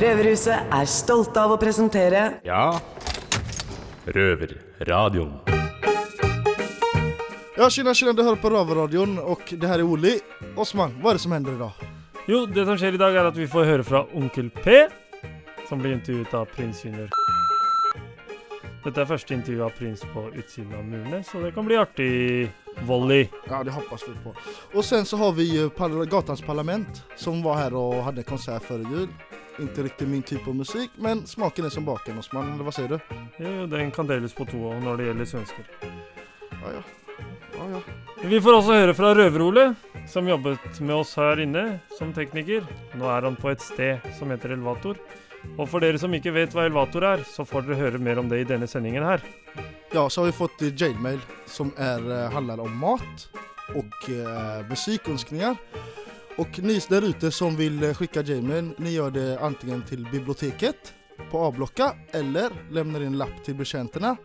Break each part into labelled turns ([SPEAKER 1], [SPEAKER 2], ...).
[SPEAKER 1] Røverhuset er stolte av å presentere
[SPEAKER 2] Ja, Røverradioen.
[SPEAKER 3] Ja, tjena tjena, du hører på Røverradioen, og det her er Oli. Osman, hva er det som hender i dag?
[SPEAKER 4] Jo, det som skjer i dag, er at vi får høre fra Onkel P, som blir intervjuet av prins Junior. Dette er første intervju av prins på utsiden av murene, så det kan bli artig volley.
[SPEAKER 3] Ja, det hoppas vi på. Og sen så har vi ju par Gatans parlament som var her og hadde konsert før jul. Inte riktigt min typ av musik, men smaken är som baken Osman, eller vad säger du?
[SPEAKER 4] Jo, den kan deles på to når det gjelder svensker.
[SPEAKER 3] Ja, ja. Ja, ja.
[SPEAKER 4] Vi får også høre fra Røver-Ole, som jobbet med oss her inne som tekniker. Nå er han på et sted som heter Elvator. Og for dere som ikke vet hva Elvator er, så får dere høre mer om det i denne sendingen her.
[SPEAKER 3] Ja, så har vi fått eh, jailmail som er, handler om mat og eh, musikönskningar. Och ni där ute som vill eh, skicka jailmail, ni gör det antingen till biblioteket på A-blocka eller lämnar in en lapp till betjänterna.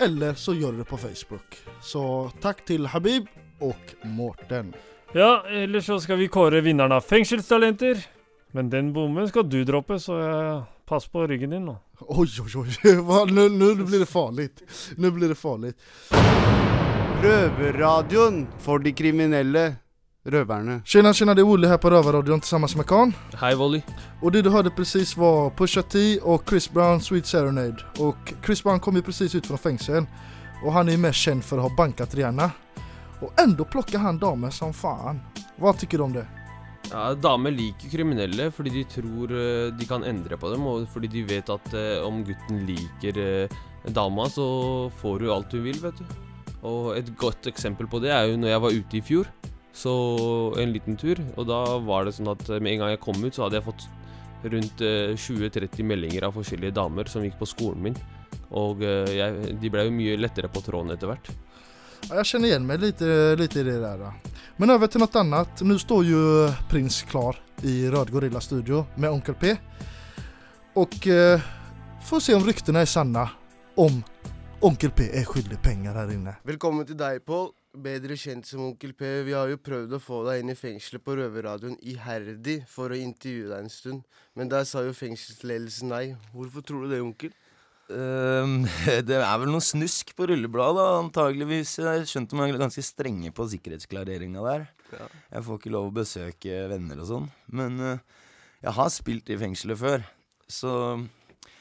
[SPEAKER 3] Eller så gör du det på Facebook. Så tack till Habib och Mårten.
[SPEAKER 4] Ja, eller så skal vi kåre vinneren av Fengselstalenter. Men den bommen skal du droppe, så eh, pass på ryggen din nå.
[SPEAKER 3] Oj, oj, oj, Nå nu, nu blir det farligt. Nu blir det farligt.
[SPEAKER 5] Røverradioen for de kriminelle røverne.
[SPEAKER 3] Tjena, tjena, det är Olle här på Rövarradion tillsammans med Kan.
[SPEAKER 6] Hej Volley.
[SPEAKER 3] Och det du hörde precis var Pusha T och Chris Brown Sweet Serenade. Och Chris Brown kom ju precis ut från fängseln. Och han är ju mest känd för att ha bankat Rihanna. Och ändå plockar han damer som fan. Vad tycker du om det?
[SPEAKER 6] Ja, Damer liker kriminelle fordi de tror eh, de kan endre på dem, og fordi de vet at eh, om gutten liker eh, dama, så får du alt du vil, vet du. Og et godt eksempel på det er jo når jeg var ute i fjor, så en liten tur, og da var det sånn at eh, med en gang jeg kom ut, så hadde jeg fått rundt eh, 20-30 meldinger av forskjellige damer som gikk på skolen min. Og eh, jeg, de ble jo mye lettere på tråden etter hvert.
[SPEAKER 3] Ja, jeg kjenner igjen meg litt, lite i det der. Da. Men over til noe annet. Nu står jo Prins klar i Rød Gorilla Studio med Onkel P. Og eh, får se om ryktene er sanna om Onkel P er skyldig penger her inne.
[SPEAKER 5] Velkommen til deg, Pål. Bedre kjent som Onkel P. Vi har jo prøvd å få deg inn i fengselet på Røverradioen iherdig for å intervjue deg en stund. Men der sa jo fengselsledelsen nei. Hvorfor tror du det, onkel?
[SPEAKER 7] Um, det er vel noe snusk på rullebladet, antageligvis. Jeg skjønte de er ganske strenge på sikkerhetsklareringa der.
[SPEAKER 5] Ja.
[SPEAKER 7] Jeg får ikke lov å besøke venner og sånn. Men uh, jeg har spilt i fengselet før, så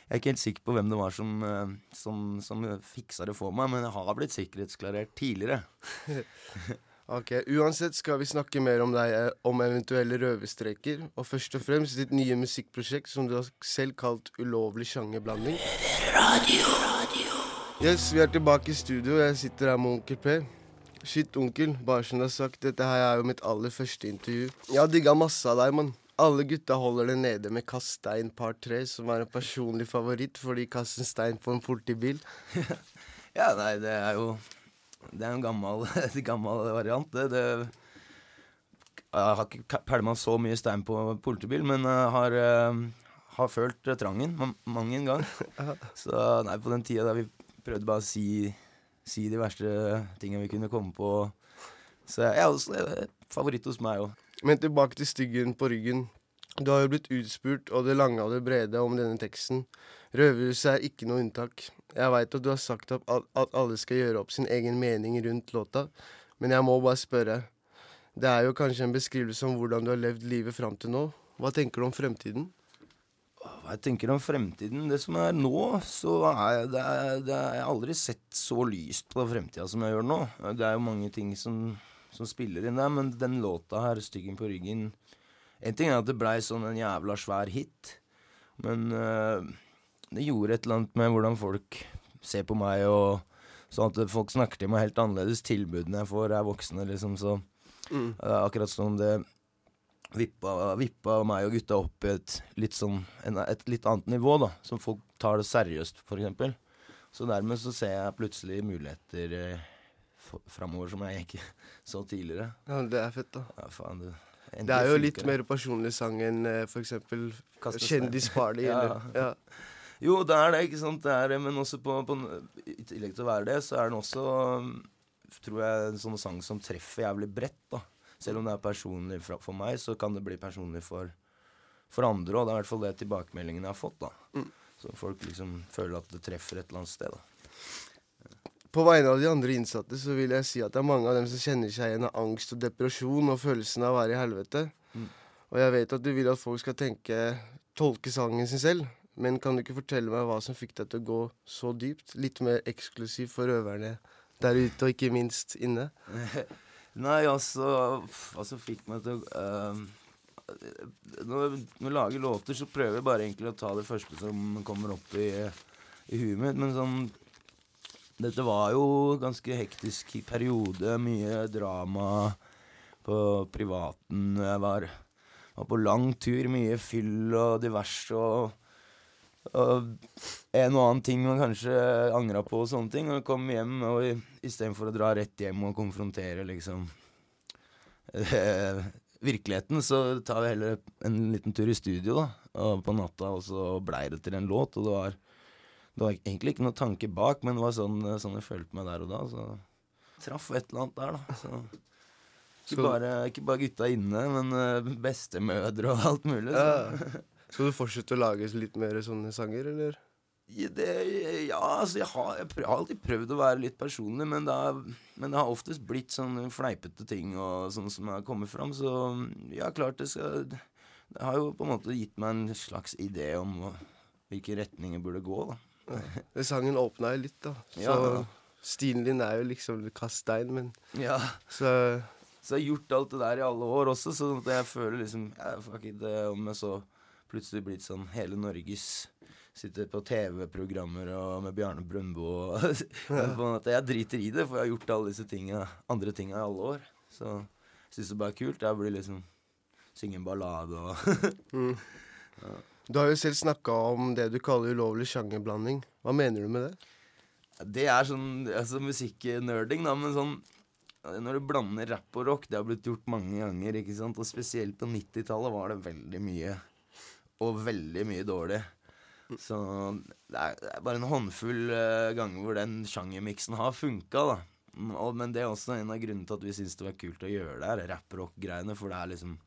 [SPEAKER 7] jeg er ikke helt sikker på hvem det var som, eh, som, som fiksa det for meg, men jeg har blitt sikkerhetsklarert tidligere.
[SPEAKER 5] Ok, Uansett skal vi snakke mer om deg, eh, om eventuelle røverstreker, og først og fremst ditt nye musikkprosjekt som du har selv kalt Ulovlig sjangerblanding. Yes, vi er tilbake i studio. og Jeg sitter her med onkel Per. Shit, onkel. Bare som du har sagt, dette her er jo mitt aller første intervju. Jeg har digga masse av deg, mann. Alle gutta holder det nede med Kast stein par tre, som er en personlig favoritt, fordi kast en stein på en politibil.
[SPEAKER 7] Ja, nei, det er jo Det er en gammel, gammel variant, det. det jeg har ikke pælma så mye stein på politibil, men jeg har, eh, har følt trangen ma mang en gang. Så nei, på den tida da vi prøvde bare å si, si de verste tingene vi kunne komme på Så jeg er også favoritt hos meg òg.
[SPEAKER 5] Men tilbake til styggen på ryggen. Du har jo blitt utspurt og det lange og det brede om denne teksten. Røverhuset er ikke noe unntak. Jeg veit at du har sagt at, at alle skal gjøre opp sin egen mening rundt låta, men jeg må bare spørre. Det er jo kanskje en beskrivelse om hvordan du har levd livet fram til nå. Hva tenker du om fremtiden?
[SPEAKER 7] Hva jeg tenker om fremtiden Det som er nå, så er det, er- det er, Jeg har aldri sett så lyst på fremtida som jeg gjør nå. Det er jo mange ting som, som spiller inn der, men den låta her, 'Styggen på ryggen' En ting er at det blei sånn en jævla svær hit, men uh, det gjorde et eller annet med hvordan folk ser på meg, og sånn at folk snakker til meg helt annerledes. Tilbudene jeg får, er voksne, liksom, så
[SPEAKER 5] Mm.
[SPEAKER 7] er akkurat som det vippa, vippa meg og gutta opp i et litt, sånn, en, et litt annet nivå, da. Som folk tar det seriøst, eksempel. Så dermed så ser jeg plutselig muligheter eh, framover som jeg ikke så tidligere.
[SPEAKER 5] Ja, Det er fett, da.
[SPEAKER 7] Ja, faen, det,
[SPEAKER 5] Det er jo litt mer personlig sang enn f.eks.
[SPEAKER 7] Kaste stein.
[SPEAKER 5] Kjendisparty.
[SPEAKER 7] Ja.
[SPEAKER 5] ja.
[SPEAKER 7] Jo, det er det, ikke sant. Det er men også på, på, i tillegg til å være det, så er den også um, tror jeg, en sånn sang som treffer jævlig bredt. da. Selv om det er personlig for, for meg, så kan det bli personlig for, for andre òg. Det er i hvert fall det tilbakemeldingene jeg har fått. da
[SPEAKER 5] Mm.
[SPEAKER 7] Så folk liksom føler at det treffer et eller annet sted. da
[SPEAKER 5] På vegne av de andre innsatte så vil jeg si at det er mange av dem som kjenner seg igjen av angst og depresjon og følelsen av å være i helvete.
[SPEAKER 7] Mm.
[SPEAKER 5] Og jeg vet at du vil at folk skal tenke tolke sangen sin selv. Men kan du ikke fortelle meg hva som fikk deg til å gå så dypt? Litt mer eksklusiv for røverne der ute, og ikke minst inne.
[SPEAKER 7] Nei, altså Hva som fikk meg til å uh, når, når jeg lager låter, så prøver jeg bare egentlig å ta det første som kommer opp i, i huet mitt. Men sånn Dette var jo ganske hektisk periode. Mye drama på privaten. Jeg var, var på lang tur. Mye fyll og diverse. og og en og annen ting man kanskje angra på og sånne ting. Og kom hjem, og istedenfor å dra rett hjem og konfrontere liksom virkeligheten, så tar vi heller en liten tur i studio da, og på natta, og så blei det til en låt. Og det var, det var egentlig ikke noe tanke bak, men det var sånn, sånn jeg følte meg der og da. Så traff et eller annet der, da. Så, ikke, bare, ikke bare gutta inne, men eh, bestemødre og alt mulig. Så.
[SPEAKER 5] Ja. Skal du fortsette å lage litt mer sånne sanger, eller?
[SPEAKER 7] Ja, det, ja, altså jeg har, jeg, har alltid prøvd å være litt personlig, men det, har, men det har oftest blitt sånne fleipete ting og sånn som har kommet fram. Så ja, klart det skal Det har jo på en måte gitt meg en slags idé om hvilke retninger burde gå, da.
[SPEAKER 5] Sangen åpna jo litt, da. Så
[SPEAKER 7] Ja.
[SPEAKER 5] stilen din er jo liksom kast stein, men
[SPEAKER 7] Ja.
[SPEAKER 5] så
[SPEAKER 7] Så jeg har gjort alt det der i alle år også, så jeg føler liksom jeg, Fuck it, om jeg så plutselig blitt sånn hele Norges Sitter på TV-programmer og med Bjarne Brøndbo og Jeg driter i det, for jeg har gjort alle disse tingene, andre tinga i alle år. Så jeg syns det bare er kult. Jeg blir liksom Synge en ballade og
[SPEAKER 5] mm. Du har jo selv snakka om det du kaller ulovlig sjangerblanding. Hva mener du med det?
[SPEAKER 7] Det er sånn altså musikknerding, da, men sånn Når du blander rap og rock, det har blitt gjort mange ganger, ikke sant, og spesielt på 90-tallet var det veldig mye. Og veldig mye dårlig. Så det er, det er bare en håndfull eh, ganger hvor den sjangermiksen har funka, da. Mm, Og, men det er også en av grunnene til at vi syns det var kult å gjøre det her, rapp-rock-greiene, for det er liksom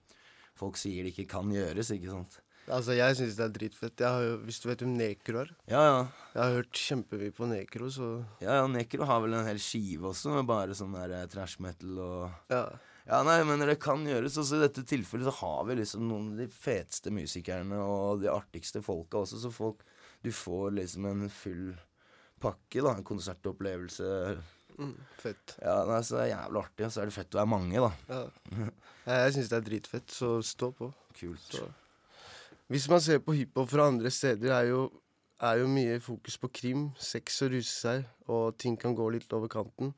[SPEAKER 7] Folk sier det ikke kan gjøres, ikke sant.
[SPEAKER 5] Altså, Jeg syns det er dritfett. Jeg har jo, hvis du vet hvem Nekro er?
[SPEAKER 7] Ja, ja.
[SPEAKER 5] Jeg har hørt kjempemye på Nekro, så
[SPEAKER 7] Ja, ja, Nekro har vel en hel skive også, med bare sånn der eh, trash metal og
[SPEAKER 5] ja.
[SPEAKER 7] Ja, nei, men det kan gjøres. Også I dette tilfellet så har vi liksom noen av de feteste musikerne og de artigste folka også, så folk Du får liksom en full pakke, da. En konsertopplevelse.
[SPEAKER 5] Mm, fett.
[SPEAKER 7] Ja, nei, så det er jævlig artig, og så er det fett å være mange, da.
[SPEAKER 5] Ja. Jeg syns det er dritfett, så stå på.
[SPEAKER 7] Kult.
[SPEAKER 5] Så. Hvis man ser på hiphop fra andre steder, er jo, er jo mye fokus på krim, sex og ruse seg, og ting kan gå litt over kanten.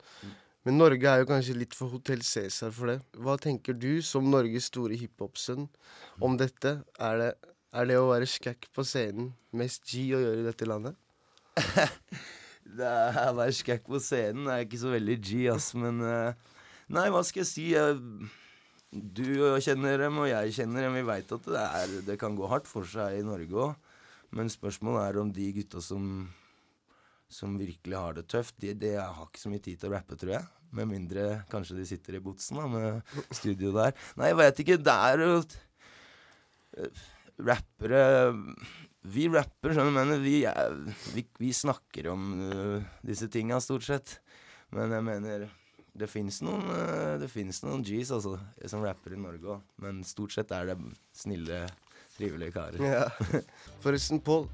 [SPEAKER 5] Men Norge er jo kanskje litt for Hotell Cæsar for det. Hva tenker du, som Norges store hiphop-sønn, om dette? Er det, er det å være skækk på scenen mest G å gjøre i dette landet?
[SPEAKER 7] Det er å være skækk på scenen er ikke så veldig G, ass, men uh, Nei, hva skal jeg si? Jeg, du kjenner dem, og jeg kjenner dem. Vi veit at det, er, det kan gå hardt for seg i Norge òg. Men spørsmålet er om de gutta som, som virkelig har det tøft, de, de har ikke så mye tid til å rappe, tror jeg. Med mindre kanskje de sitter i botsen da, med studio der. Nei, jeg veit ikke. Det er jo eh, Rappere Vi rapper, skjønner du, men vi, er, vi, vi snakker om uh, disse tinga stort sett. Men jeg mener det fins noen, finnes noen G's altså, som rapper i Norge òg. Men stort sett er det snille, trivelige karer.
[SPEAKER 5] Ja. Forresten, Pål.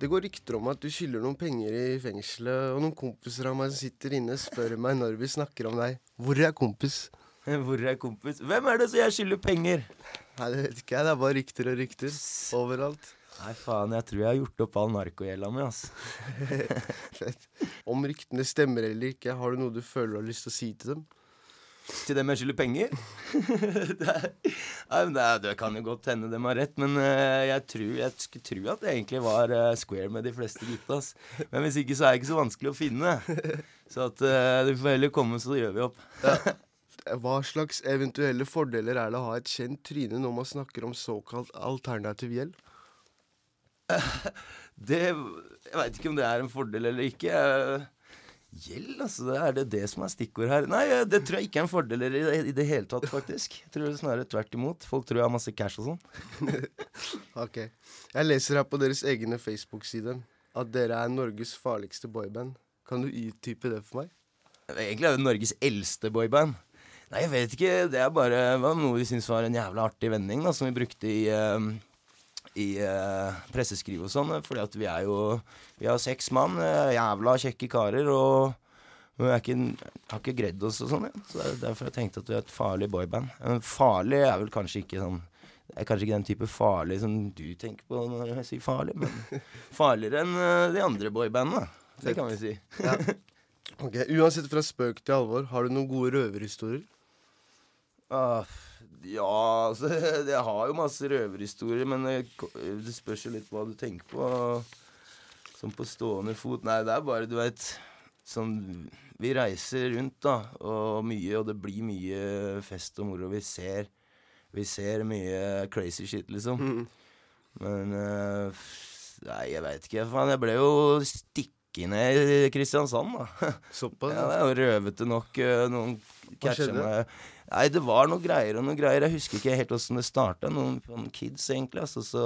[SPEAKER 5] Det går rykter om at du skylder noen penger i fengselet, og noen kompiser av meg som sitter inne, spør meg når vi snakker om deg. Hvor er kompis?
[SPEAKER 7] Hvor er kompis? Hvem er det som jeg skylder penger?
[SPEAKER 5] Nei, det vet ikke jeg. Det er bare rykter og rykter. Overalt.
[SPEAKER 7] Nei, faen, jeg tror jeg har gjort opp all narkogjelda mi, ass.
[SPEAKER 5] Fett. Om ryktene stemmer eller ikke, har du noe du føler du har lyst til å si til dem?
[SPEAKER 7] Til dem jeg skylder penger? det, er, nei, det, er, det kan jo godt hende dem har rett, men uh, jeg, tror, jeg skulle tro at det egentlig var uh, square med de fleste gutta. ass. Men hvis ikke, så er det ikke så vanskelig å finne. Så at uh, du får heller komme, så gjør vi opp.
[SPEAKER 5] Hva slags eventuelle fordeler er det å ha et kjent tryne når man snakker om såkalt alternativ gjeld?
[SPEAKER 7] Det Jeg veit ikke om det er en fordel eller ikke. Gjeld, altså. Det er det, det som er stikkord her. Nei, eh, det tror jeg ikke er en fordel i det, i det hele tatt, faktisk. Jeg tror snarere tvert imot. Folk tror jeg har masse cash og sånn.
[SPEAKER 5] Ok. Jeg leser her på deres egne Facebook-side at dere er Norges farligste boyband. Kan du utdype det for meg?
[SPEAKER 7] Egentlig er det Norges eldste boyband. Nei, jeg vet ikke. Det er bare det noe vi syntes var en jævla artig vending, da, som vi brukte i eh, i uh, presseskriv og sånn, fordi at vi er jo Vi har seks mann, uh, jævla kjekke karer, og vi ikke, har ikke gredd oss og sånn, ja. Så det er derfor jeg tenkte at vi er et farlig boyband. Men farlig er vel kanskje ikke sånn Det er kanskje ikke den type farlig som du tenker på når jeg sier farlig, men farligere enn eh, de andre boybandene. Det kan vi si.
[SPEAKER 5] Ok, Uansett fra spøk til alvor, har du noen gode røverhistorier?
[SPEAKER 7] Ah, ja, altså Jeg har jo masse røverhistorier, men det, spørs jo litt hva du tenker på. Sånn på stående fot. Nei, det er bare, du veit Sånn Vi reiser rundt, da, og mye, og det blir mye fest og moro. Vi ser Vi ser mye crazy shit, liksom. Men uh, Nei, jeg veit ikke. Faen, jeg ble jo ned i Kristiansand, da.
[SPEAKER 5] Såpass?
[SPEAKER 7] Ja, det er jo røvete nok. eh, Noen catcher meg Nei, det var noe greier og noe greier. Jeg husker ikke helt åssen det starta. Noen, noen kids, egentlig. Altså, så,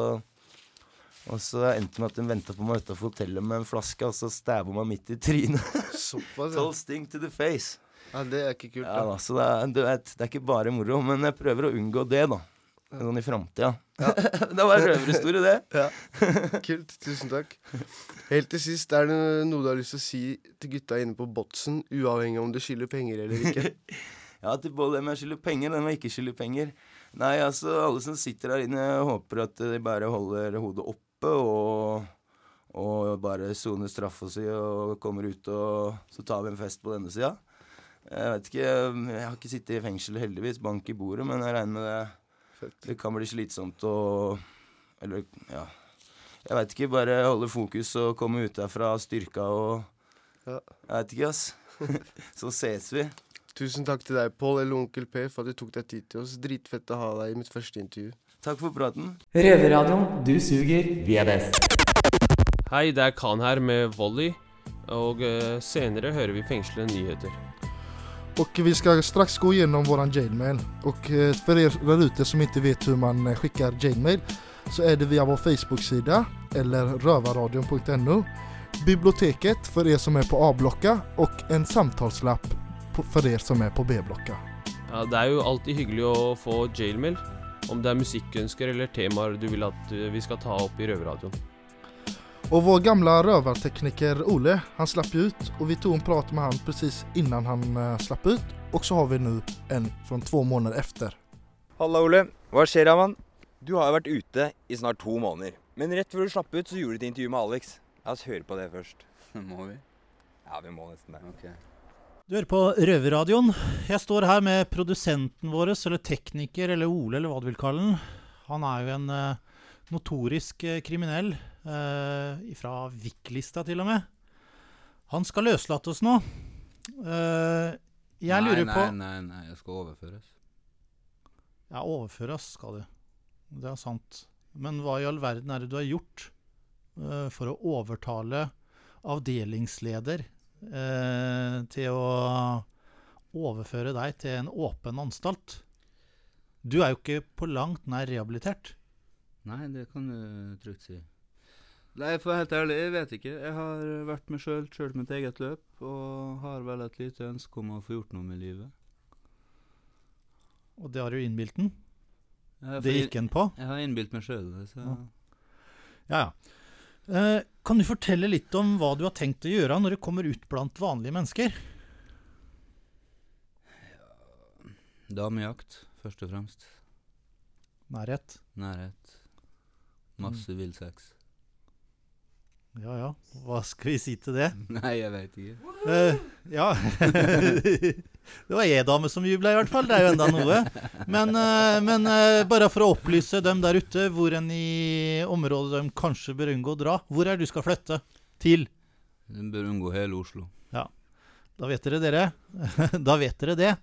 [SPEAKER 7] og så endte det med at de venta på meg utafor hotellet med en flaske, og så stabba meg midt i trynet.
[SPEAKER 5] Såpass, ja.
[SPEAKER 7] Sting to the face.
[SPEAKER 5] ja. Det er ikke kult.
[SPEAKER 7] Ja,
[SPEAKER 5] da.
[SPEAKER 7] da, så det er, du vet, det er ikke bare moro. Men jeg prøver å unngå det, da. Sånn i framtida. det var en røverhistorie, det.
[SPEAKER 5] Kult. Tusen takk. Helt til sist, er det noe du har lyst til å si til gutta inne på Botsen, uavhengig om du skylder penger eller ikke?
[SPEAKER 7] Ja, til både dem jeg skylder penger, og dem jeg ikke skylder penger. Nei, altså, alle som sitter der inne, håper at de bare holder hodet oppe og, og bare soner straffa si og kommer ut, og så tar vi en fest på denne sida. Jeg vet ikke, jeg har ikke sittet i fengsel heldigvis, bank i bordet, men jeg regner med det. Det kan bli slitsomt og Eller, ja. Jeg veit ikke, bare holde fokus og komme ut derfra styrka og
[SPEAKER 5] Ja.
[SPEAKER 7] Jeg veit ikke, ass. Så ses vi.
[SPEAKER 5] Tusen takk til deg, Pål eller Onkel P, for at du tok deg tid til oss. Dritfett å ha deg i mitt første intervju.
[SPEAKER 7] Takk for praten.
[SPEAKER 1] Røverradioen. Du suger, vi er best.
[SPEAKER 6] Hei, det er Khan her med Volley. Og eh, senere hører vi fengslende nyheter.
[SPEAKER 3] Och vi ska strax gå igenom våran Jailmail. Och eh, för er där ute som inte vet hur man eh, skickar Jailmail så är det via vår Facebook-sida eller rövarradion.no Biblioteket för er som är på A-blocka och en samtalslapp för er som är på B-blocka.
[SPEAKER 6] Ja, Det er jo alltid hyggelig å få jailmail. Om det er musikkønsker eller temaer du vil at eh, vi skal ta opp i Røverradioen.
[SPEAKER 3] Och vår gamla rövartekniker Ole, han slapp ju ut och vi tog en prat med han precis innan han eh, slapp ut. Och så har vi nu en från två månader efter.
[SPEAKER 2] Halla, Ole. Hva skjer, Aman? Du har jo vært ute i snart to måneder. Men rett før du slapp ut, så gjorde du et intervju med Alex. La oss høre på det først.
[SPEAKER 8] Må vi?
[SPEAKER 2] Ja, vi må nesten det.
[SPEAKER 8] Ok.
[SPEAKER 9] Du hører på Røverradioen. Jeg står her med produsenten vår, eller tekniker, eller Ole, eller hva du vil kalle den. Han er jo en eh, notorisk eh, kriminell. Uh, fra Vik-lista, til og med. Han skal løslates nå. Eh, jeg lurer
[SPEAKER 8] nei,
[SPEAKER 9] på
[SPEAKER 8] Nei, nei, nei, jeg skal overføres.
[SPEAKER 9] Ja, overføres skal du. Det er sant. Men hva i all verden er det du har gjort eh, for å overtale avdelingsleder eh, til å overføre deg til en åpen anstalt? Du er jo ikke på langt nær rehabilitert.
[SPEAKER 8] Nei, det kan du trygt si. Nei, for å være helt ærlig, jeg vet ikke. Jeg har vært meg sjøl, kjørt mitt eget løp, og har vel et lite ønske om å få gjort noe med livet.
[SPEAKER 9] Og det har du innbilt den. Det gikk en på.
[SPEAKER 8] Jeg har innbilt meg sjøl det, så
[SPEAKER 9] Ja. Ja, ja. Eh, kan du fortelle litt om hva du har tenkt å gjøre når du kommer ut blant vanlige mennesker?
[SPEAKER 8] Damejakt, først og fremst.
[SPEAKER 9] Nærhet.
[SPEAKER 8] Nærhet. Masse mm. sex.
[SPEAKER 9] Ja ja, hva skal vi si til det?
[SPEAKER 8] Nei, jeg veit ikke.
[SPEAKER 9] Uh, ja. det var ei dame som jubla, i hvert fall. Det er jo enda noe. Men, uh, men uh, bare for å opplyse dem der ute hvor enn i området de kanskje bør unngå å dra. Hvor er det du skal flytte til?
[SPEAKER 8] Den bør unngå hele Oslo. Ja.
[SPEAKER 9] Da vet dere dere. da vet dere det.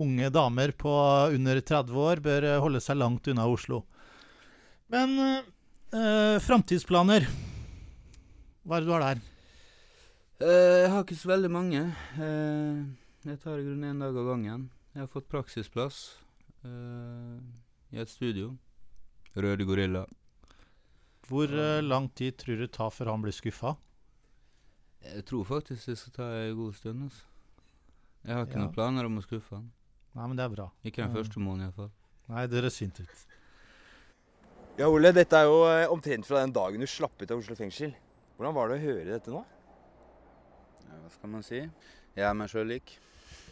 [SPEAKER 9] Unge damer på under 30 år bør holde seg langt unna Oslo. Men eh, framtidsplaner Hva er det du har der?
[SPEAKER 8] Uh, jeg har ikke så veldig mange. Uh, jeg tar i grunnen én dag av gangen. Jeg har fått praksisplass uh, i et studio. Røde Gorilla.
[SPEAKER 9] Hvor lang tid tror du det tar før han blir skuffa?
[SPEAKER 8] Jeg tror faktisk det skal ta en god stund. Altså. Jeg har ikke
[SPEAKER 9] Ja.
[SPEAKER 8] noen planer om å skuffe han.
[SPEAKER 9] Nei, men det er bra.
[SPEAKER 8] Ikke den første måneden iallfall.
[SPEAKER 9] Nei, det høres fint ut.
[SPEAKER 2] Ja, Ole, dette er jo eh, omtrent fra den dagen du slapp ut av Oslo fengsel. Hvordan var det å høre dette nå?
[SPEAKER 8] Ja, hva skal man si? Jeg er meg sjøl lik.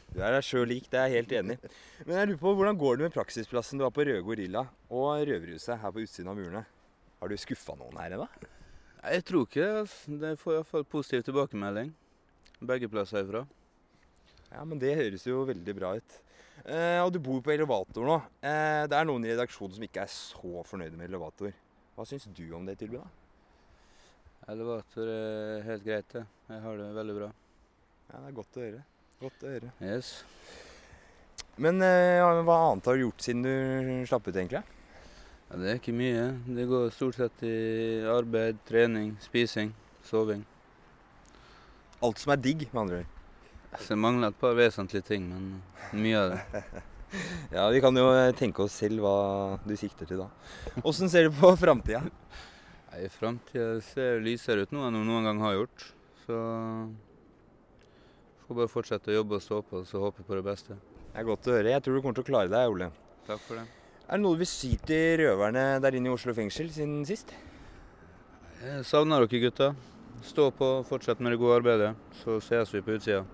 [SPEAKER 2] Du er deg sjøl lik, det er jeg helt enig i. Men jeg lurer på, hvordan går det med praksisplassen du har på Røde Gorilla og Røverhuset her på utsiden av murene? Har du skuffa noen her ennå?
[SPEAKER 8] Jeg tror ikke det. Altså. Det får iallfall positiv tilbakemelding. Begge plasser ifra.
[SPEAKER 2] Ja, men det høres jo veldig bra ut. Eh, og du bor på elevator nå. Eh, det er noen i redaksjonen som ikke er så fornøyde med elevator. Hva syns du om det tilbudet?
[SPEAKER 8] Elevator er helt greit, det. Jeg har det veldig bra.
[SPEAKER 2] Ja, det er godt å høre. Godt å høre.
[SPEAKER 8] Yes.
[SPEAKER 2] Men eh, hva annet har du gjort siden du slapp ut, egentlig?
[SPEAKER 8] Ja, det er ikke mye. Det går stort sett i arbeid, trening, spising, soving.
[SPEAKER 2] Alt som er digg, med andre ord.
[SPEAKER 8] Så det mangler et par vesentlige ting, men mye av det.
[SPEAKER 2] Ja, vi kan jo eh, tenke oss selv hva du sikter til da. Åssen ser du på framtida?
[SPEAKER 8] Framtida ser lysere ut nå enn hun noen gang har gjort. Så får bare fortsette å jobbe og stå på, så håper jeg på det beste.
[SPEAKER 2] Det er godt å høre. Jeg tror du kommer til å klare deg, Ole.
[SPEAKER 8] Takk for det.
[SPEAKER 2] Er det noe du vil si til røverne der inne i Oslo fengsel siden sist?
[SPEAKER 8] Jeg savner dere, gutta. Stå på, fortsett med det gode arbeidet, så ses vi på utsida.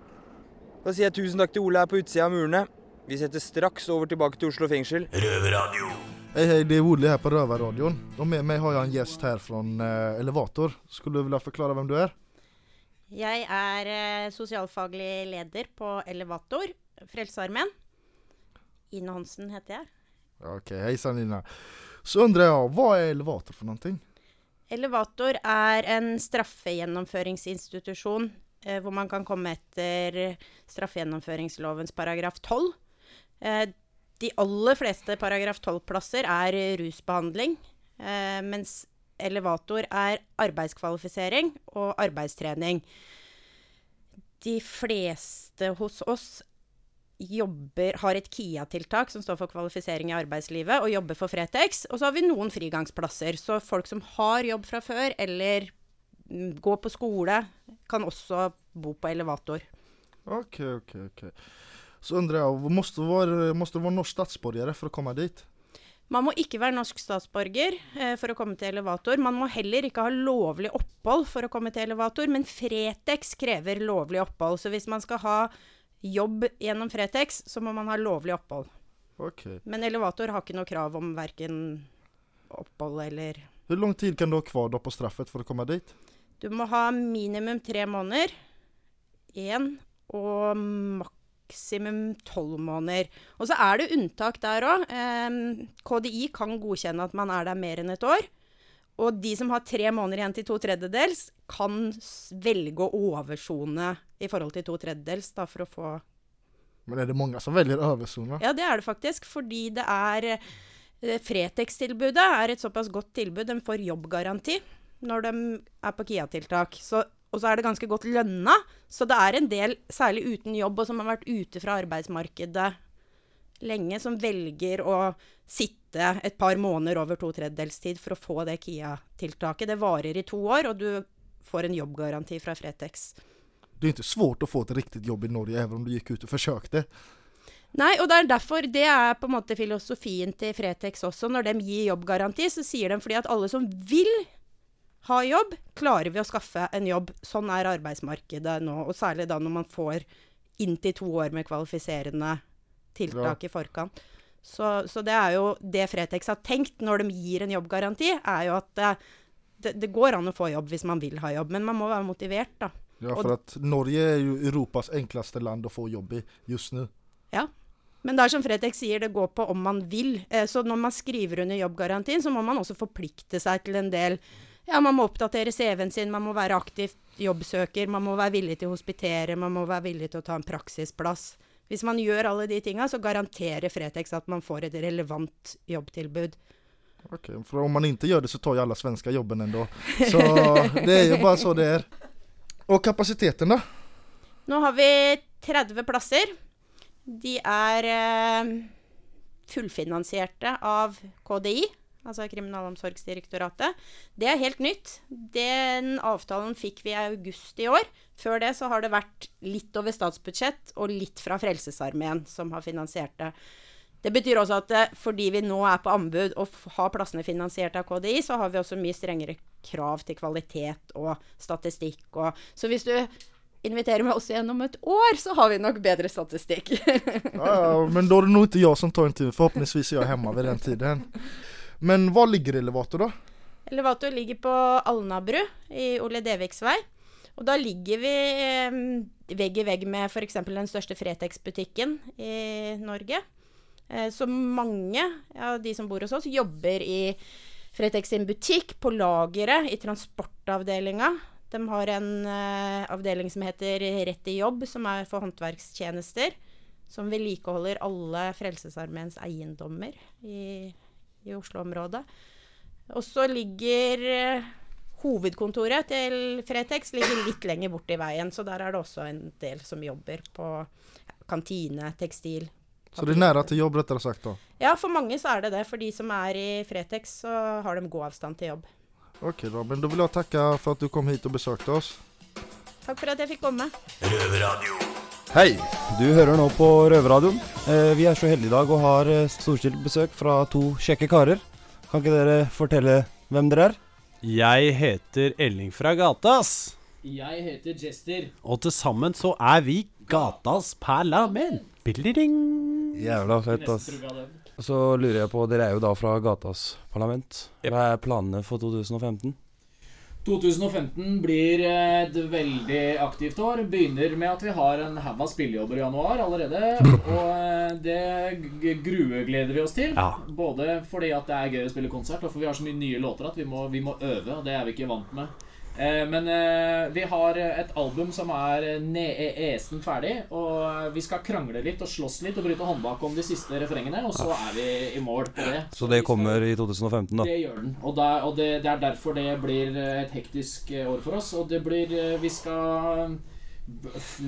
[SPEAKER 2] Da sier jeg tusen takk til Ole her på utsida av murene. Vi setter straks over tilbake til Oslo fengsel.
[SPEAKER 3] Røverradio. Hei, hei, det er Ole her på Røverradioen. Og med meg har jeg en gjest her fra eh, Elevator. Skulle du ville forklare hvem du er?
[SPEAKER 10] Jeg er eh, sosialfaglig leder på Elevator, Frelsesarmeen. Ine Hansen heter jeg.
[SPEAKER 3] OK, hei sann, Ine. Så undrer jeg, hva er Elevator for noen ting?
[SPEAKER 10] Elevator er en straffegjennomføringsinstitusjon eh, hvor man kan komme etter straffegjennomføringslovens paragraf 12. Eh, de aller fleste paragraf 12-plasser er rusbehandling, eh, mens elevator er arbeidskvalifisering og arbeidstrening. De fleste hos oss jobber, har et KIA-tiltak som står for kvalifisering i arbeidslivet, og jobber for Fretex. Og så har vi noen frigangsplasser. Så folk som har jobb fra før, eller går på skole, kan også bo på elevator.
[SPEAKER 3] Ok, ok, ok. Så undrer jeg, måste du vara, måste vara norsk statsborger for å komme dit?
[SPEAKER 10] Man må ikke være norsk statsborger eh, for å komme til elevator. Man må heller ikke ha lovlig opphold for å komme til elevator, men Fretex krever lovlig opphold. Så hvis man skal ha jobb gjennom Fretex, så må man ha lovlig opphold.
[SPEAKER 3] Okay.
[SPEAKER 10] Men elevator har ikke noe krav om verken opphold eller
[SPEAKER 3] Hvor lang tid kan du ha kvar på straffet for å komme dit?
[SPEAKER 10] Du må ha minimum tre måneder. Én. Og maksimum tolv måneder. Og så er det unntak der òg. KDI kan godkjenne at man er der mer enn et år. Og de som har tre måneder igjen til to tredjedels, kan velge å oversone i forhold til to tredjedels da, for å få
[SPEAKER 3] Men er det mange som velger oversone?
[SPEAKER 10] Ja, det er det faktisk. Fordi det er eh, Fretex-tilbudet er et såpass godt tilbud. De får jobbgaranti når de er på KIA-tiltak. Og så er det ganske godt lønna. Så det er en del, særlig uten jobb, og som har vært ute fra arbeidsmarkedet lenge, som velger å sitte et par måneder over to tredjedels tid for å få det KIA-tiltaket. Det varer i to år, og du får en jobbgaranti fra Fretex.
[SPEAKER 3] Det er ikke svårt å få et riktig jobb i Norge selv om du gikk ut og forsøkte.
[SPEAKER 10] Nei, og det er derfor det er på en måte filosofien til Fretex også. Når de gir jobbgaranti, så sier de fordi at alle som vil ha jobb, klarer vi å skaffe en jobb. Sånn er arbeidsmarkedet nå, og særlig da når man får inntil to år med kvalifiserende tiltak i forkant. Så, så det er jo det Fretex har tenkt når de gir en jobbgaranti, er jo at det, det, det går an å få jobb hvis man vil ha jobb, men man må være motivert, da.
[SPEAKER 3] Ja, for at Norge er jo Europas enkleste land å få jobb i just nu.
[SPEAKER 10] Ja. Men det er som Fretex sier, det går på om man vil. Eh, Så når man skriver under jobbgarantien, så må man også forplikte seg til en del Ja, man må oppdatere CV-en sin, man må være aktiv jobbsøker, man må være villig til å hospitere, man må være villig til å ta en praksisplass. Hvis man gjør alle de tinga, så garanterer Fretex at man får et relevant jobbtilbud.
[SPEAKER 3] Ok, For om man ikke gjør det så tar jo alle svenske jobben enda. Så det er jo bare så det er. Og kapasiteten, da?
[SPEAKER 10] Nå har vi 30 plasser. De er eh, fullfinansierte av KDI, altså Kriminalomsorgsdirektoratet. Det er helt nytt. Den avtalen fikk vi i august i år. Før det så har det vært litt over statsbudsjett og litt fra Frelsesarmeen som har finansiert det. Det betyr også at eh, fordi vi nå er på anbud og har plassene finansiert av KDI, så har vi også mye strengere krav til kvalitet og statistikk. Og, så hvis du inviterer meg oss gjennom et år, så har vi nok bedre statistikk.
[SPEAKER 3] Ja, men da er det nok ikke jeg som tar intervjuet. Forhåpentligvis er jeg hemma ved den tiden. Men hva ligger Elevator da?
[SPEAKER 10] Elevator ligger på Alnabru i Ole Deviks vei. Og da ligger vi eh, vegg i vegg med f.eks. den største Fretex-butikken i Norge. Eh, så mange av de som bor hos oss, jobber i Fretex sin butikk, på lageret, i transportavdelinga. De har en eh, avdeling som heter Rett i jobb, som er for håndverkstjenester. Som vedlikeholder alle Frelsesarmeens eiendommer i, i Oslo-området. Og så ligger eh, hovedkontoret til Fretex ligger litt lenger bort i veien, så der er det også en del som jobber på kantine, tekstil.
[SPEAKER 3] Så det er nære til jobb rättare sagt da?
[SPEAKER 10] Ja, for mange så er det det. For de som er i Fretex, så har de god avstand til jobb.
[SPEAKER 3] Ok, Robin, Da vil jeg takke for at du kom hit og besøkte oss.
[SPEAKER 10] Takk for at jeg fikk komme.
[SPEAKER 11] Hei, du hører nå på Røverradioen. Eh, vi er så heldige i dag og har eh, storstilt besøk fra to kjekke karer. Kan ikke dere fortelle hvem dere er?
[SPEAKER 12] Jeg heter Elling fra Gatas.
[SPEAKER 1] Jeg heter Jester.
[SPEAKER 12] Og til sammen så er vi Gatas parlament. Billiding.
[SPEAKER 11] Jævla fett, ass. Så lurer jeg på, dere er jo da fra Gatas parlament. Hva er planene for 2015?
[SPEAKER 1] 2015 blir et veldig aktivt år. Begynner med at vi har en haug av spillejobber i januar allerede. Og eh, det gruegleder vi oss til.
[SPEAKER 12] Ja.
[SPEAKER 1] Både fordi at det er gøy å spille konsert, og for vi har så mye nye låter at vi må, vi må øve. Og det er vi ikke vant med. Eh, men eh, vi har et album som er ne- esen ferdig. Og vi skal krangle litt og slåss litt og bryte håndbak om de siste refrengene. Og så er vi i mål på det.
[SPEAKER 11] Så det kommer i 2015, da?
[SPEAKER 1] Det gjør den. Og, der, og det, det er derfor det blir eh, et hektisk eh, år for oss. Og det blir eh, Vi skal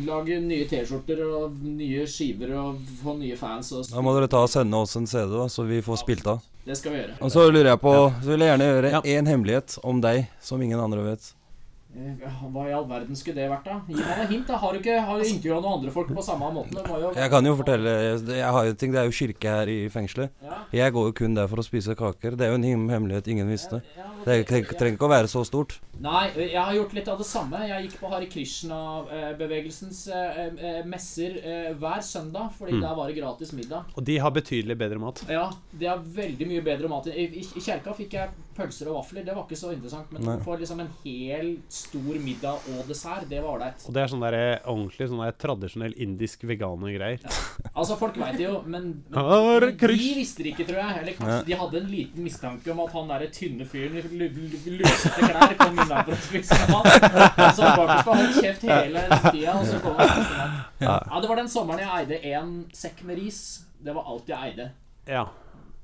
[SPEAKER 1] lage nye T-skjorter og nye skiver og få nye fans. Og
[SPEAKER 11] Da må dere ta og sende oss en CD, da, så vi får spilt av.
[SPEAKER 1] Det skal vi gjøre.
[SPEAKER 11] Og så lurer jeg på, så vil jeg gjerne gjøre én hemmelighet om deg som ingen andre vet.
[SPEAKER 1] Hva i all verden skulle det vært, da? Gi meg noen hint. da Har du ikke har intervjua noen andre folk på samme måten? Jo
[SPEAKER 11] Jeg kan jo fortelle jeg har jo ting, Det er jo kirke her i fengselet.
[SPEAKER 1] Ja.
[SPEAKER 11] Jeg går jo kun der for å spise kaker. Det er jo en hemmelighet ingen visste. Det er- det trenger ikke å være så stort.
[SPEAKER 1] Nei, jeg har gjort litt av det samme. Jeg gikk på Hare Krishna-bevegelsens eh, eh, messer eh, hver søndag, fordi
[SPEAKER 12] Mm.
[SPEAKER 1] der var det gratis middag.
[SPEAKER 12] Og de har betydelig bedre mat.
[SPEAKER 1] Ja, de har veldig mye bedre mat. I, i, i kjerka fikk jeg pølser og vafler. Det var ikke så interessant. Men
[SPEAKER 12] Nei.
[SPEAKER 1] for liksom en hel stor middag og dessert, det var ålreit.
[SPEAKER 12] Og det er sånn der, eh, ordentlig sånn der tradisjonell indisk veganergreier.
[SPEAKER 1] Altså, folk veit det jo, men, men, de visste det ikke, tror jeg. Eller kanskje
[SPEAKER 12] Ja.
[SPEAKER 1] de hadde en liten mistanke om at han derre tynne fyren i lusete klær kom inn der for å spise mat. Så har holdt kjeft hele tida, og så kom han mat.
[SPEAKER 12] Ja.
[SPEAKER 1] Ja, det var den sommeren jeg eide én sekk med ris. Det var alt jeg eide.
[SPEAKER 12] Ja.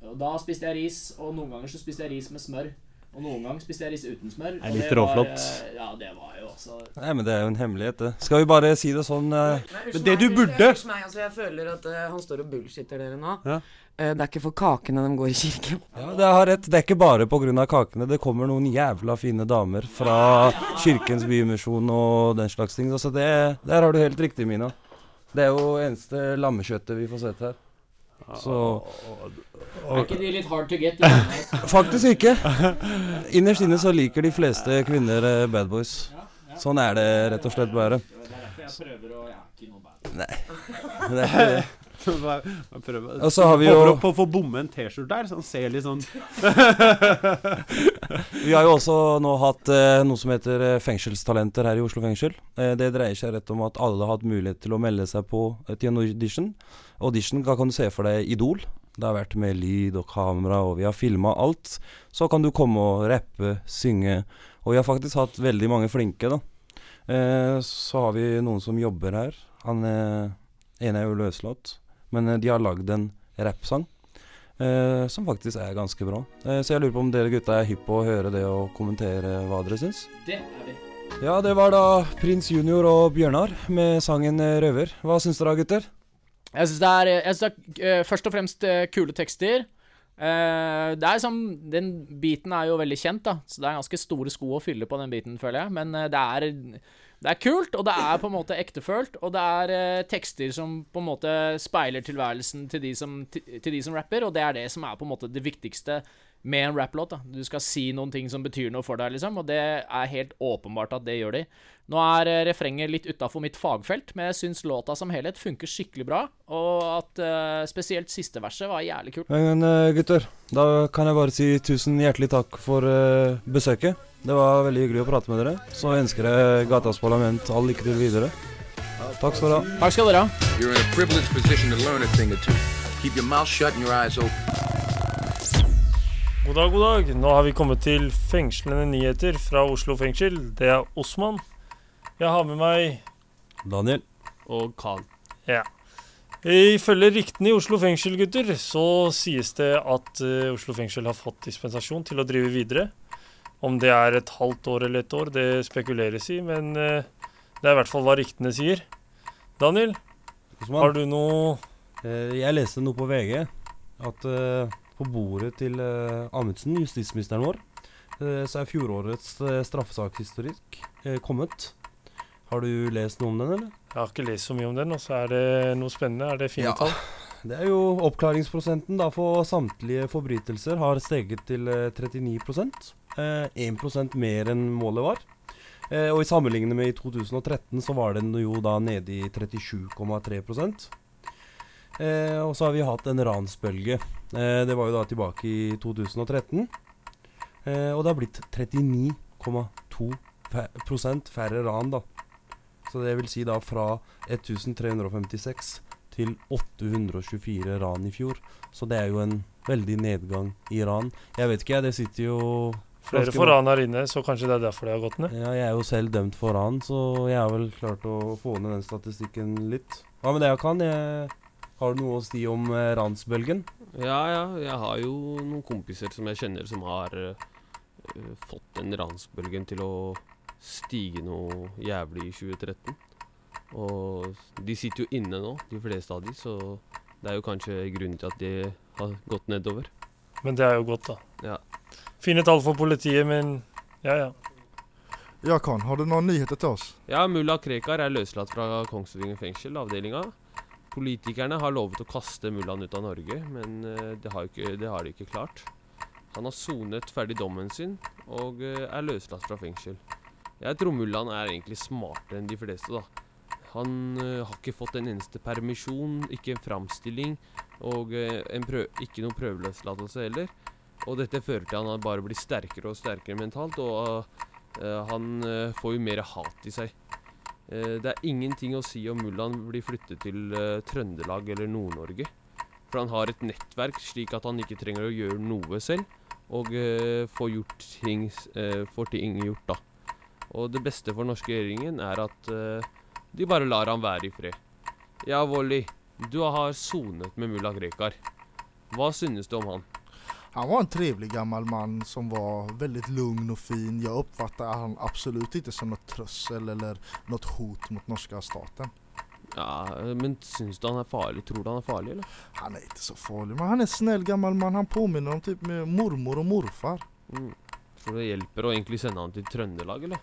[SPEAKER 1] Og da spiste jeg ris, og noen ganger så spiste jeg ris med smør. Og noen ganger spiste jeg ris uten smør.
[SPEAKER 11] Det er litt råflott.
[SPEAKER 1] eh, Ja, det var jo også
[SPEAKER 11] Nei, men det er jo en hemmelighet, det. Skal vi bare si det sånn Men
[SPEAKER 13] det meg, burde unnskyld meg, altså, jeg føler at uh, han står og bullshitter dere nå.
[SPEAKER 11] Ja.
[SPEAKER 13] Uh, det er ikke for kakene de går i kirken.
[SPEAKER 11] Ja, det har rett. Det er ikke bare pga. kakene. Det kommer noen jævla fine damer fra Kirkens Bymisjon og den slags ting. Altså, det, der har du helt riktig, Mina. Det er jo eneste lammekjøttet vi får sett her. Så
[SPEAKER 1] Er ikke de litt hard to get?
[SPEAKER 11] Faktisk ikke. Innerst inne så liker de fleste kvinner eh, bad boys. Sånn er det rett og slett bare.
[SPEAKER 1] Jeg prøver å Jeg er ikke noe bad.
[SPEAKER 11] Nei. Det er ikke det. Og så har vi jo-
[SPEAKER 12] Håper på å få bomme en T-skjorte der, så han ser litt sånn
[SPEAKER 11] Vi har jo også nå hatt eh, noe som heter eh, fengselstalenter her i Oslo fengsel. Eh, det dreier seg rett om at alle har hatt mulighet til å melde seg på eh, til en audition. Audition da kan du se for deg Idol. Det har vært med lyd og kamera, og vi har filma alt. Så kan du komme og rappe, synge. Og vi har faktisk hatt veldig mange flinke, da. Eh, så har vi noen som jobber her. Han eh, ene er jo løslatt, men eh, de har lagd en rappsang. Eh, som faktisk er ganske bra. Eh, så jeg lurer på om dere gutta er hypp på å høre det og kommentere hva dere syns?
[SPEAKER 1] Det er vi.
[SPEAKER 11] Ja, det var da Prins Junior og Bjørnar med sangen eh, 'Røver'. Hva syns dere, gutter?
[SPEAKER 1] Jeg syns det er, synes det er uh, først og fremst uh, kule tekster. Uh, det er som, Den biten er jo veldig kjent, da, så det er ganske store sko å fylle på den biten, føler jeg. Men det er det er kult, og det er på en måte ektefølt, og det er tekster som på en måte speiler tilværelsen til de, som, til, til de som rapper, og det er det som er på en måte det viktigste med en rapplåt. da. Du skal si noen ting som betyr noe for deg, liksom, og det er helt åpenbart at det gjør de. Nå er eh, refrenget litt utafor mitt fagfelt, men jeg syns låta som helhet funker skikkelig bra, og at uh, spesielt siste verset var jævlig kult.
[SPEAKER 11] Men eh, gutter, da kan jeg bare si tusen hjertelig takk for uh, besøket. Det var veldig hyggelig å prate med dere. Så ønsker jeg Gatas Parlament all lykke til videre. Takk skal dere ha.
[SPEAKER 1] Takk skal dere ha.
[SPEAKER 14] You're in a privileged position to learn a thing or two. Keep your mouth shut and your eyes open.
[SPEAKER 4] God dag, god dag. Nå har vi kommet til fengslende nyheter fra Oslo fengsel. Det er Osman. Jeg har med meg
[SPEAKER 11] Daniel.
[SPEAKER 6] Og Khan.
[SPEAKER 4] Ja. Ifølge ryktene i Oslo fengsel, gutter, så sies det at uh, Oslo fengsel har fått dispensasjon til å drive videre. Om det er et halvt år eller et år, det spekuleres i, men uh, det er i hvert fall hva ryktene sier. Daniel,
[SPEAKER 11] Osman?
[SPEAKER 4] har du noe
[SPEAKER 11] uh, Jeg leste noe på VG at på bordet til eh, Amundsen, justisministeren vår, eh, så er fjorårets eh, straffesakshistorikk kommet. Har du lest noe om den, eller?
[SPEAKER 4] Jeg har ikke lest så mye om den, og så er det noe spennende. Er det fine
[SPEAKER 11] Ja.
[SPEAKER 4] tall?
[SPEAKER 11] Det er jo oppklaringsprosenten da for samtlige forbrytelser har steget til eh, 39 eh, 1% mer enn målet var. Eh, og i sammenligning med i 2013 så var den jo da nede i 37,3 eh, Og så har vi hatt en ransbølge. Eh, det var jo da tilbake i 2013. Eh, og det har blitt 39,2 fæ- færre ran, da. Så det vil si da fra 1356 til 824 ran i fjor. Så det er jo en veldig nedgang i ran. Jeg vet ikke. Det sitter jo
[SPEAKER 4] Flere får ran her inne, så kanskje det er derfor det har gått ned.
[SPEAKER 11] Ja, jeg er jo selv dømt for ran, så jeg har vel klart å få ned den statistikken litt. Ja, men det jeg kan? Jeg, har du noe å si om eh, ransbølgen?
[SPEAKER 6] Ja, ja. Jeg har jo noen kompiser som jeg kjenner som har eh, eh, fått den ransbølgen til å stige noe jævlig i 2013. Og de sitter jo inne nå, de fleste av de, så det er jo kanskje grunnen til at de har gått nedover.
[SPEAKER 4] Men det er jo godt, da.
[SPEAKER 6] Ja.
[SPEAKER 4] Fine tall for politiet, men ja, ja.
[SPEAKER 3] Ja, Khan, har du noen nyheter til oss?
[SPEAKER 6] Ja, mulla Krekar er løslatt fra Kongsvinger fengsel, avdelinga. Politikerne har lovet å kaste mullaen ut av Norge, men eh, det har, ikke, det har de ikke klart. Han har sonet ferdig dommen sin og eh, er løslatt fra fengsel. Jeg tror mullaen er egentlig smartere enn de fleste, da. Han eh, har ikke fått en eneste permisjon, ikke en framstilling og en ikke noen prøveløslatelse heller. Og dette fører til at han bare blir sterkere og sterkere mentalt, og uh, han får jo mer hat i seg. Eh, det er ingenting å si om mullaen blir flyttet til eh, Trøndelag eller Nord-Norge. For han har et nettverk slik at han ikke trenger å gjøre noe selv, og eh, får gjort ting, får ting gjort, da. Og det beste for norske regjeringen er at de bare lar han være i fred. Ja, Volly, du har sonet med mulla Krekar. Hva synes du om han?
[SPEAKER 3] Han var en trevlig gammal man som var väldigt lugn och fin. Jag uppfattar han absolut inte som något trössel eller något hot mot norska staten.
[SPEAKER 6] Ja, Men syns du han er farlig? Tror du han er farlig, eller?
[SPEAKER 3] Han är inte så farlig, men han är en snäll gammal man. Han påminner om typ med mormor och morfar.
[SPEAKER 6] Mm. Tror du det hjelper å egentlig sende han til Trøndelag, eller?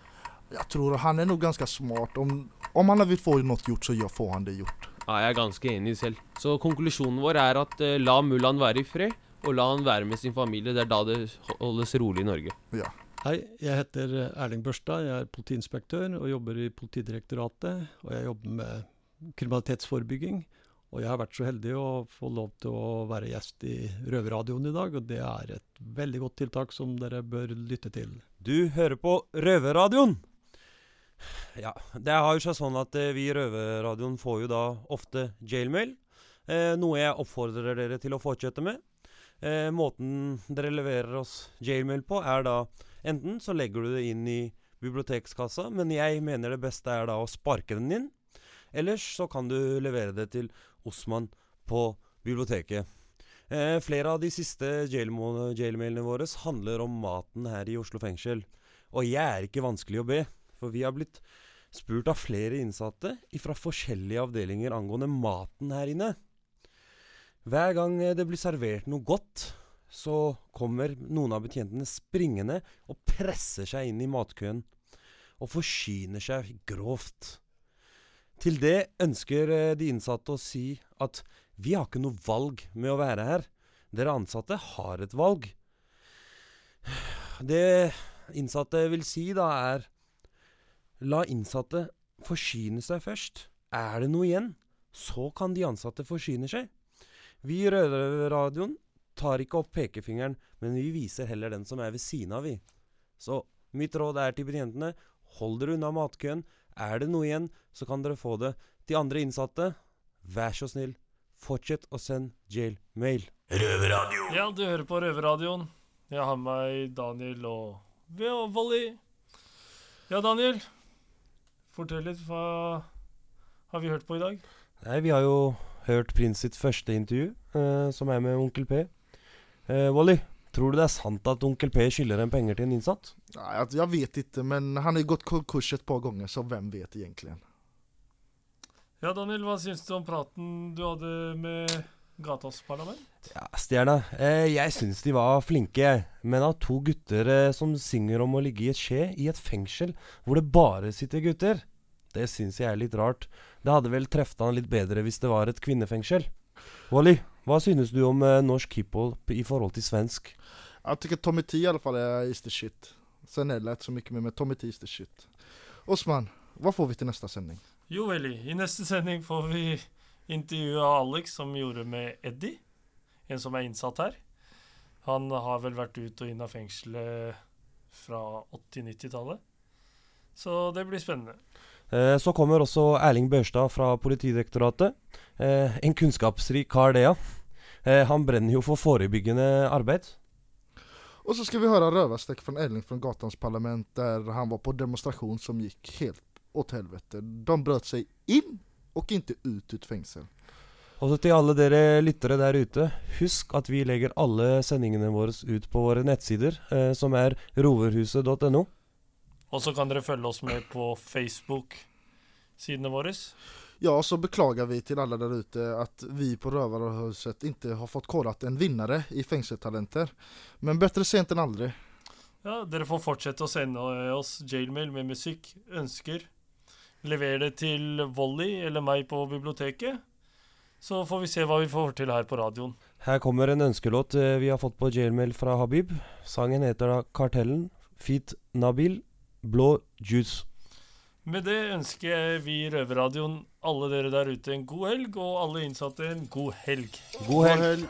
[SPEAKER 3] Jag tror han är nog ganska smart. Om, om han vill få något gjort så får han det gjort.
[SPEAKER 6] Ja, jeg er ganske enig selv. Så konklusjonen vår er at eh, la mullaen være i fred, og la han være med sin familie. Det er da det holdes rolig i Norge.
[SPEAKER 3] Ja.
[SPEAKER 15] Hei, jeg heter eh, Erling Børstad. Jeg er politiinspektør og jobber i Politidirektoratet. Og jeg jobber med kriminalitetsforebygging. Og jeg har vært så heldig å få lov til å være gjest i Røverradioen i dag, og det er et veldig godt tiltak som dere bør lytte til.
[SPEAKER 11] Du hører på Røverradioen! Ja, det har jo seg sånn at eh, vi i Røverradioen får jo da ofte jailmail. Eh, noe jeg oppfordrer dere til å fortsette med. Eh, måten dere leverer oss jailmail på, er da enten så legger du det inn i bibliotekskassa, men jeg mener det beste er da å sparke den inn. Ellers så kan du levere det til Osman på biblioteket. Eh, flere av de siste jailmailene våre handler om maten her i Oslo fengsel. Og jeg er ikke vanskelig å be. For vi har blitt spurt av flere innsatte fra forskjellige avdelinger angående maten her inne. Hver gang det blir servert noe godt, så kommer noen av betjentene springende og presser seg inn i matkøen. Og forsyner seg grovt. Til det ønsker eh, de innsatte å si at vi har ikke noe valg med å være her. Dere ansatte har et valg. Det innsatte vil si da, er La innsatte forsyne seg først. Er det noe igjen, så kan de ansatte forsyne seg. Vi i Røverradioen tar ikke opp pekefingeren, men vi viser heller den som er ved siden av, vi. Så mitt råd er til betjentene, hold dere unna matkøen. Er det noe igjen, så kan dere få det. De andre innsatte, vær så snill, fortsett å sende jailmail.
[SPEAKER 4] Røverradio. Ja, du hører på Røverradioen. Jeg har med meg Daniel og ja, Volley. Ja, Daniel. Fortell litt. Hva har vi hørt på i dag?
[SPEAKER 11] Nei, vi har jo hørt Prins sitt første intervju, eh, som er med Onkel P. Eh, Wally, tror du det er sant at Onkel P skylder en penger til en innsatt?
[SPEAKER 3] Nei, jeg jag vet ikke, men han har gått konkurs et par ganger, så hvem vet egentlig?
[SPEAKER 4] Ja, Daniel, hva syns du om praten du hadde med Gatas parlament?
[SPEAKER 11] Ja, Stjerna, eh, jeg syns de var flinke, jeg. Men av to gutter eh, som synger om å ligge i et skje i et fengsel hvor det bare sitter gutter, det syns jeg er litt rart. Det hadde vel treffet han litt bedre hvis det var et kvinnefengsel. Wally, hva synes du om eh, norsk hiphop i forhold til svensk?
[SPEAKER 3] Jeg syns Tommy T i alla fall er is the shit. Sen är det inte så mycket mer, men Tommy T is the shit. Osman, hva får vi til neste sending?
[SPEAKER 4] Jo, Eli. I neste sending får vi intervjue Alex, som gjorde med Eddie. En som er innsatt her. Han har vel vært ut og inn av fengselet fra 80-90-tallet. Så det blir spennende.
[SPEAKER 11] Eh, så kommer også Erling Børstad fra Politidirektoratet. Eh, en kunnskapsrik kar, det, ja. Eh, han brenner jo for forebyggende arbeid.
[SPEAKER 3] Og så skal vi høre røverstikk fra Erling fra gatans parlament der han var på demonstrasjon som gikk helt åt helvete. De brøt seg inn og ikke ut ut fengsel.
[SPEAKER 11] Og så til alle dere lyttere der ute, husk at vi legger alle sendingene våre ut på våre nettsider, eh, som er roverhuset.no.
[SPEAKER 4] Og så kan dere følge oss med på Facebook-sidene våre.
[SPEAKER 3] Ja, så beklager vi til alle der ute at vi på Røverhuset ikke har fått kåret en vinner i Fengselstalenter. Men bedre sent enn aldri.
[SPEAKER 4] Ja, dere får fortsette å sende oss jailmail med musikk, ønsker. Lever det til Volley eller meg på biblioteket. Så får vi se hva vi får til her på radioen.
[SPEAKER 11] Her kommer en ønskelåt eh, vi har fått på jailmail fra Habib. Sangen heter da Kartellen, Fit Nabil, Blå Juice.
[SPEAKER 4] Med det ønsker vi i Røverradioen alle dere der ute en god helg, og alle innsatte en god helg.
[SPEAKER 11] God helg.